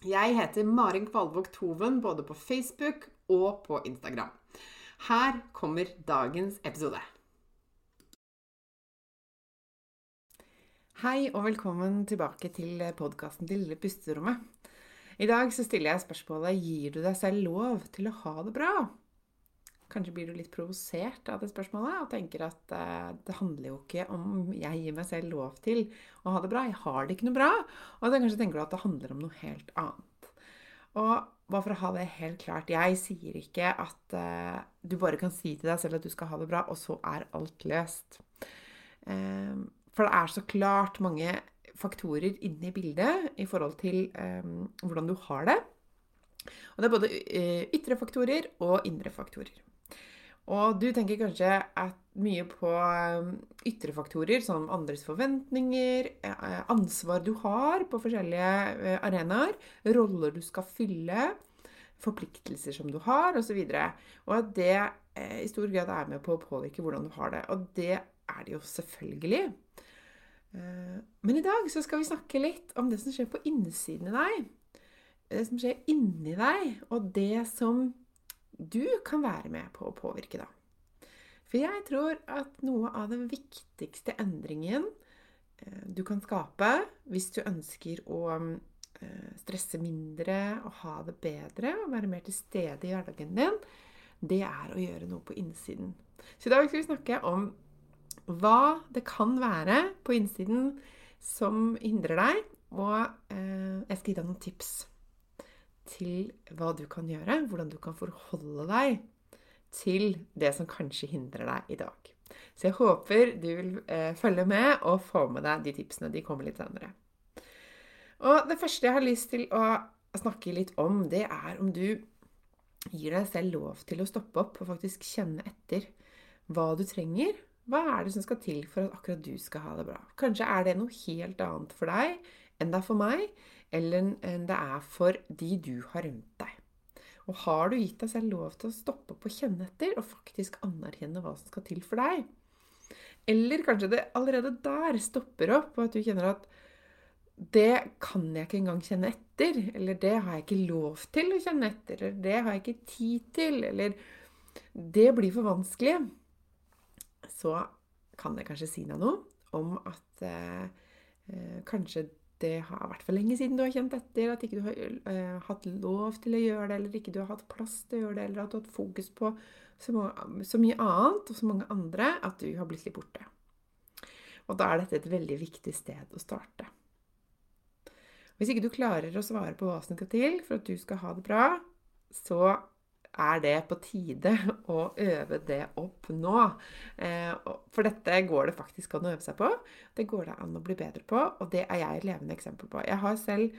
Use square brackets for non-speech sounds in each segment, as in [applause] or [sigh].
Jeg heter Marin Kvalvåg Toven både på Facebook og på Instagram. Her kommer dagens episode. Hei og velkommen tilbake til podkasten til Lille pusterommet. I dag så stiller jeg spørsmålet gir du deg selv lov til å ha det bra. Kanskje blir du litt provosert av det spørsmålet og tenker at uh, det handler jo ikke om jeg gir meg selv lov til å ha det bra. Jeg har det ikke noe bra. Og da kanskje tenker du at det handler om noe helt annet. Og bare for å ha det helt klart, jeg sier ikke at uh, du bare kan si til deg selv at du skal ha det bra, og så er alt løst. Um, for det er så klart mange faktorer inne i bildet i forhold til um, hvordan du har det. Og det er både ytre faktorer og indre faktorer. Og du tenker kanskje at mye på um, ytre faktorer, som andres forventninger, eh, ansvar du har på forskjellige eh, arenaer, roller du skal fylle, forpliktelser som du har, osv. Og, og at det eh, i stor grad er med på å påvirke hvordan du har det. Og det er det jo selvfølgelig. Men i dag så skal vi snakke litt om det som skjer på innsiden i deg. Det som skjer inni deg, og det som du kan være med på å påvirke, da. For jeg tror at noe av den viktigste endringen eh, du kan skape hvis du ønsker å eh, stresse mindre og ha det bedre og være mer til stede i hverdagen din, det er å gjøre noe på innsiden. Så i dag skal vi snakke om hva det kan være på innsiden som hindrer deg, og eh, jeg skal gi deg noen tips til hva du kan gjøre, hvordan du kan forholde deg til det som kanskje hindrer deg i dag. Så jeg håper du vil eh, følge med og få med deg de tipsene. De kommer litt senere. Og det første jeg har lyst til å snakke litt om, det er om du gir deg selv lov til å stoppe opp og faktisk kjenne etter hva du trenger. Hva er det som skal til for at akkurat du skal ha det bra? Kanskje er det noe helt annet for deg enn det er for meg eller enn det er for de du har rundt deg. Og har du gitt deg selv lov til å stoppe opp og kjenne etter, og faktisk anerkjenne hva som skal til for deg? Eller kanskje det allerede der stopper opp, og at du kjenner at det kan jeg ikke engang kjenne etter, eller det har jeg ikke lov til å kjenne etter, eller det har jeg ikke tid til, eller det blir for vanskelig, så kan jeg kanskje si deg noe om at eh, eh kanskje det har vært for lenge siden du har kjent etter, at ikke du har uh, hatt lov til å gjøre det, eller ikke du har hatt plass til å gjøre det, eller at du har hatt fokus på så, mange, så, mye annet og så mange andre at du har blitt litt borte. Og da er dette et veldig viktig sted å starte. Hvis ikke du klarer å svare på hva som skal til for at du skal ha det bra, så er det på tide å øve det opp nå. Eh, for dette går det faktisk an å øve seg på. Det går det an å bli bedre på, og det er jeg et levende eksempel på. Jeg har selv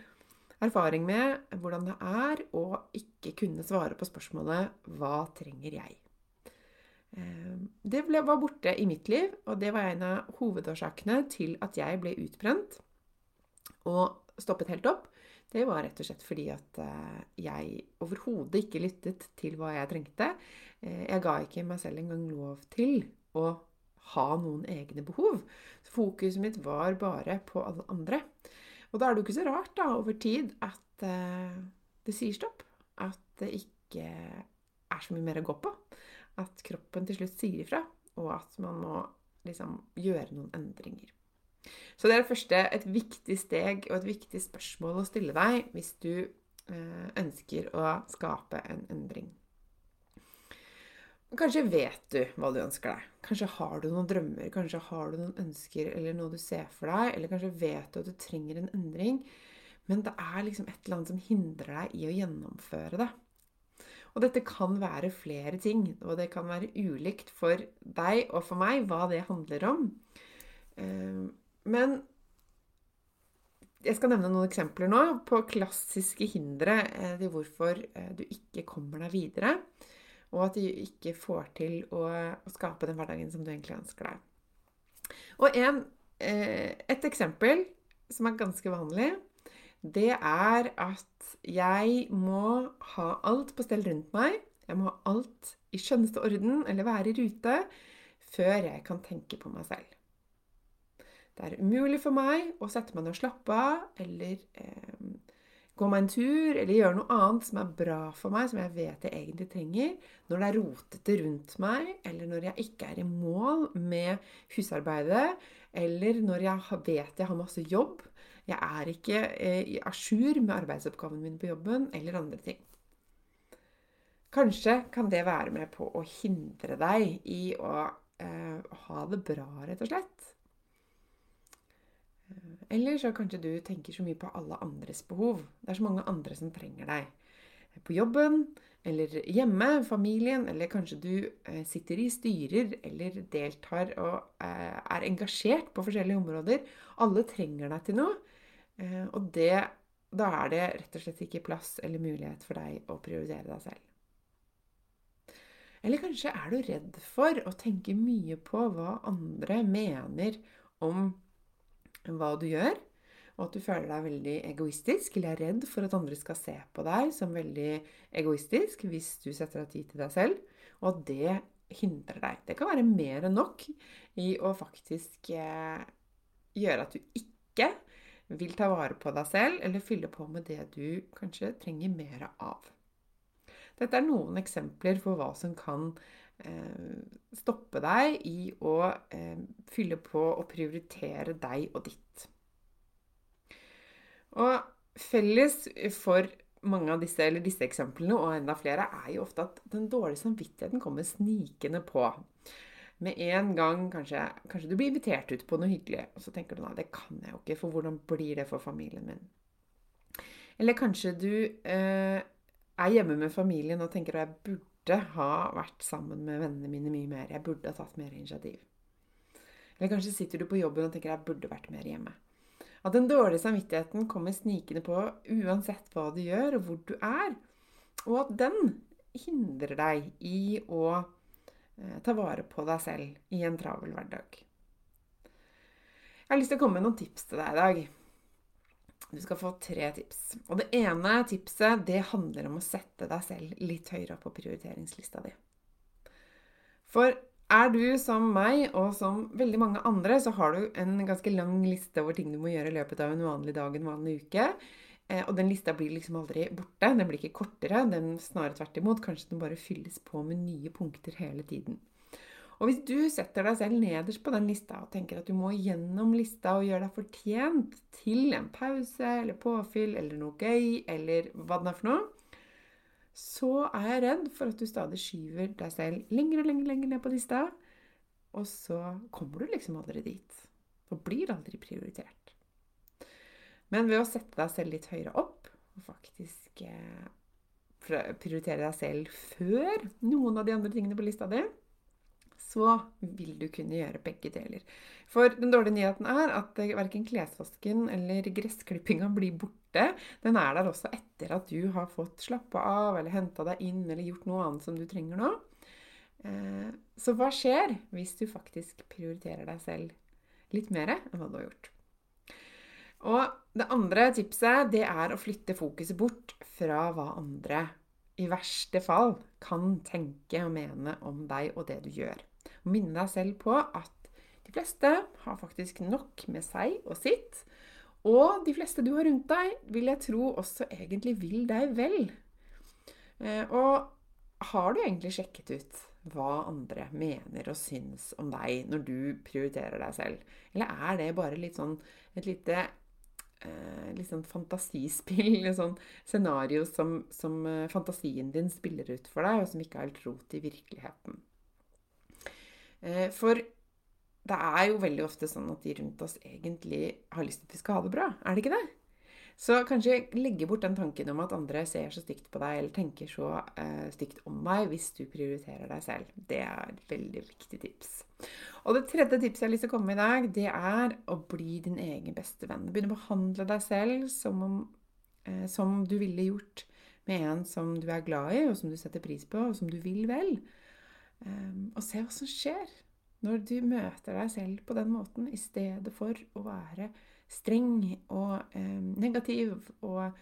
erfaring med hvordan det er å ikke kunne svare på spørsmålet 'Hva trenger jeg?' Eh, det var borte i mitt liv, og det var en av hovedårsakene til at jeg ble utbrent og stoppet helt opp det var rett og slett fordi at eh, jeg overhodet ikke lyttet til hva jeg trengte. Eh, jeg ga ikke meg selv engang lov til å ha noen egne behov. Fokuset mitt var bare på alle andre. Og da er det jo ikke så rart da, over tid at eh, det sier stopp. At det ikke er så mye mer å gå på. At kroppen til slutt sier ifra, og at man må liksom gjøre noen endringer. Så det er det første et viktig steg og et viktig spørsmål å stille deg hvis du eh, ønsker å skape en endring. Kanskje vet du hva du ønsker deg. Kanskje har du noen drømmer, kanskje har du noen ønsker eller noe du ser for deg, eller kanskje vet du at du trenger en endring, men det er liksom et eller annet som hindrer deg i å gjennomføre det. Og dette kan være flere ting, og det kan være ulikt for deg og for meg hva det handler om. Men jeg skal nevne noen eksempler nå på klassiske hindre eh, til hvorfor eh, du ikke kommer deg videre og at du ikke får til å, skape den hverdagen som du egentlig ønsker deg. Og en, eh, et eksempel som er ganske vanlig, det er at jeg må ha alt på stell rundt meg. Jeg må ha alt i skjønneste orden eller være i rute før jeg kan tenke på meg selv. Det er umulig for meg å sette meg ned og slappe av eller eh, gå meg en tur eller gjøre noe annet som er bra for meg, som jeg vet jeg egentlig trenger, når det er rotete rundt meg, eller når jeg ikke er i mål med husarbeidet, eller når jeg vet jeg har masse jobb, jeg er ikke eh, i jour med arbeidsoppgavene mine på jobben, eller andre ting. Kanskje kan det være med på å hindre deg i å eh, ha det bra, rett og slett. Eller så kanskje du tenker så mye på alle andres behov. Det er så mange andre som trenger deg. På jobben, eller hjemme, familien, eller kanskje du eh, sitter i styrer eller deltar og eh, er engasjert på forskjellige områder. Alle trenger deg til noe. Eh, og det, da er det rett og slett ikke plass eller mulighet for deg å prioritere deg selv. Eller kanskje er du redd for å tenke mye på hva andre mener om hva du gjør, og at du føler deg veldig egoistisk eller er redd for at andre skal se på deg som veldig egoistisk hvis du setter av tid til deg selv, og at det hindrer deg. Det kan være mer enn nok i å faktisk eh, gjøre at du ikke vil ta vare på deg selv eller fylle på med det du kanskje trenger mer av. Dette er noen eksempler for hva som kan stoppe deg i å eh, fylle på og prioritere deg og ditt. Og felles for mange av disse, disse eksemplene, og enda flere, er jo ofte at den dårlige samvittigheten kommer snikende på. Med en gang kanskje, kanskje du blir invitert ut på noe hyggelig, og så tenker du nei, det kan jeg jo ikke, for hvordan blir det for familien min? Eller kanskje du eh, er hjemme med familien og tenker at jeg burde ha vært sammen med vennene mine mye mer. Jeg burde ha tatt mer initiativ. Eller kanskje sitter du på jobben og tenker at jeg burde vært mer hjemme. At den dårlige samvittigheten kommer snikende på uansett hva du gjør, og hvor du er. Og at den hindrer deg i å eh, ta vare på deg selv i en travel hverdag. Jeg har lyst til å komme med noen tips til deg i dag. Du skal få tre tips. Og det ene tipset det handler om å sette deg selv litt høyere opp på prioriteringslista di. For er du som meg, og som veldig mange andre, så har du en ganske lang liste over ting du må gjøre i løpet av en vanlig dag, en vanlig uke. Eh, og den lista blir liksom aldri borte. Den blir ikke kortere. Den snarere tvert imot. Kanskje den bare fylles på med nye punkter hele tiden. Og hvis du setter deg selv nederst på den lista og tenker at du må gjennom lista og gjøre deg fortjent til en pause eller påfyll eller noe gøy eller hva det er for noe, så er jeg redd for at du stadig skyver deg selv lenger og lenger, lenger ned på lista, og så kommer du liksom aldri dit. Og blir aldri prioritert. Men ved å sette deg selv litt høyere opp, og faktisk eh, prioritere deg selv før noen av de andre tingene på lista di, så vil du kunne gjøre begge deler. For den dårlige nyheten er at verken klesvasken eller gressklippinga blir borte. Den er der også etter at du har fått slappa av eller henta deg inn eller gjort noe annet som du trenger nå. Eh, så hva skjer hvis du faktisk prioriterer deg selv litt mer enn hva du har gjort? Og det andre tipset det er å flytte fokuset bort fra hva andre i verste fall kan tenke og mene om deg og det du gjør. Minne deg selv på at de fleste har faktisk nok med seg og sitt. Og de fleste du har rundt deg, vil jeg tro også egentlig vil deg vel. Eh, og har du egentlig sjekket ut hva andre mener og syns om deg når du prioriterer deg selv? Eller er det bare litt sånn et lite eh, litt sånn fantasispill, [laughs] et sånn scenario som, som eh, fantasien din spiller ut for deg, og som ikke har helt rot i virkeligheten? Eh, for det er jo veldig ofte sånn at de rundt oss egentlig har lyst til at vi skal ha det bra. Er det ikke det? Så kanskje legge bort den tanken om at andre ser så stygt på deg, eller tenker så eh, stygt om deg, hvis du prioriterer deg selv. Det er et veldig viktig tips. Og det tredje tipset jeg har lyst til å komme med i dag, det er å bli din egen beste venn. Begynne å behandle deg selv som, om, eh, som du ville gjort med en som du er glad i, og som du setter pris på, og som du vil vel. Um, og se hva som skjer når du møter deg selv på den måten, i stedet for å være streng og um, negativ og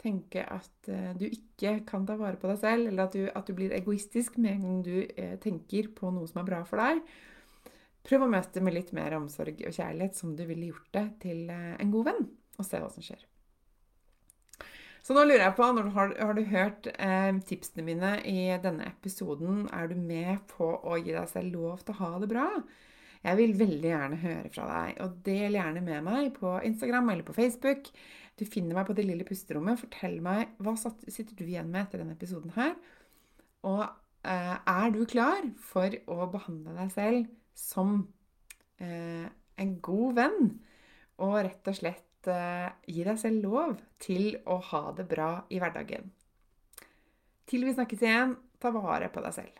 tenke at uh, du ikke kan ta vare på deg selv, eller at du, at du blir egoistisk med en gang du uh, tenker på noe som er bra for deg. Prøv å møte med litt mer omsorg og kjærlighet som du ville gjort det til uh, en god venn, og se hva som skjer. Så nå lurer jeg på, har, har, du hørt eh, tipsene mine i denne episoden, er du med på å gi deg selv lov til å ha det bra? Jeg vil veldig gjerne høre fra deg, og del gjerne med meg på Instagram eller på Facebook. Du finner meg på Det lille pusterommet. Fortell meg hva sitter du igjen med etter denne episoden her. Og eh, er du klar for å behandle deg selv som eh, en god venn, og rett og slett uh, gi deg selv lov til å ha det bra i hverdagen. Til vi snakkes igjen, ta vare på deg selv.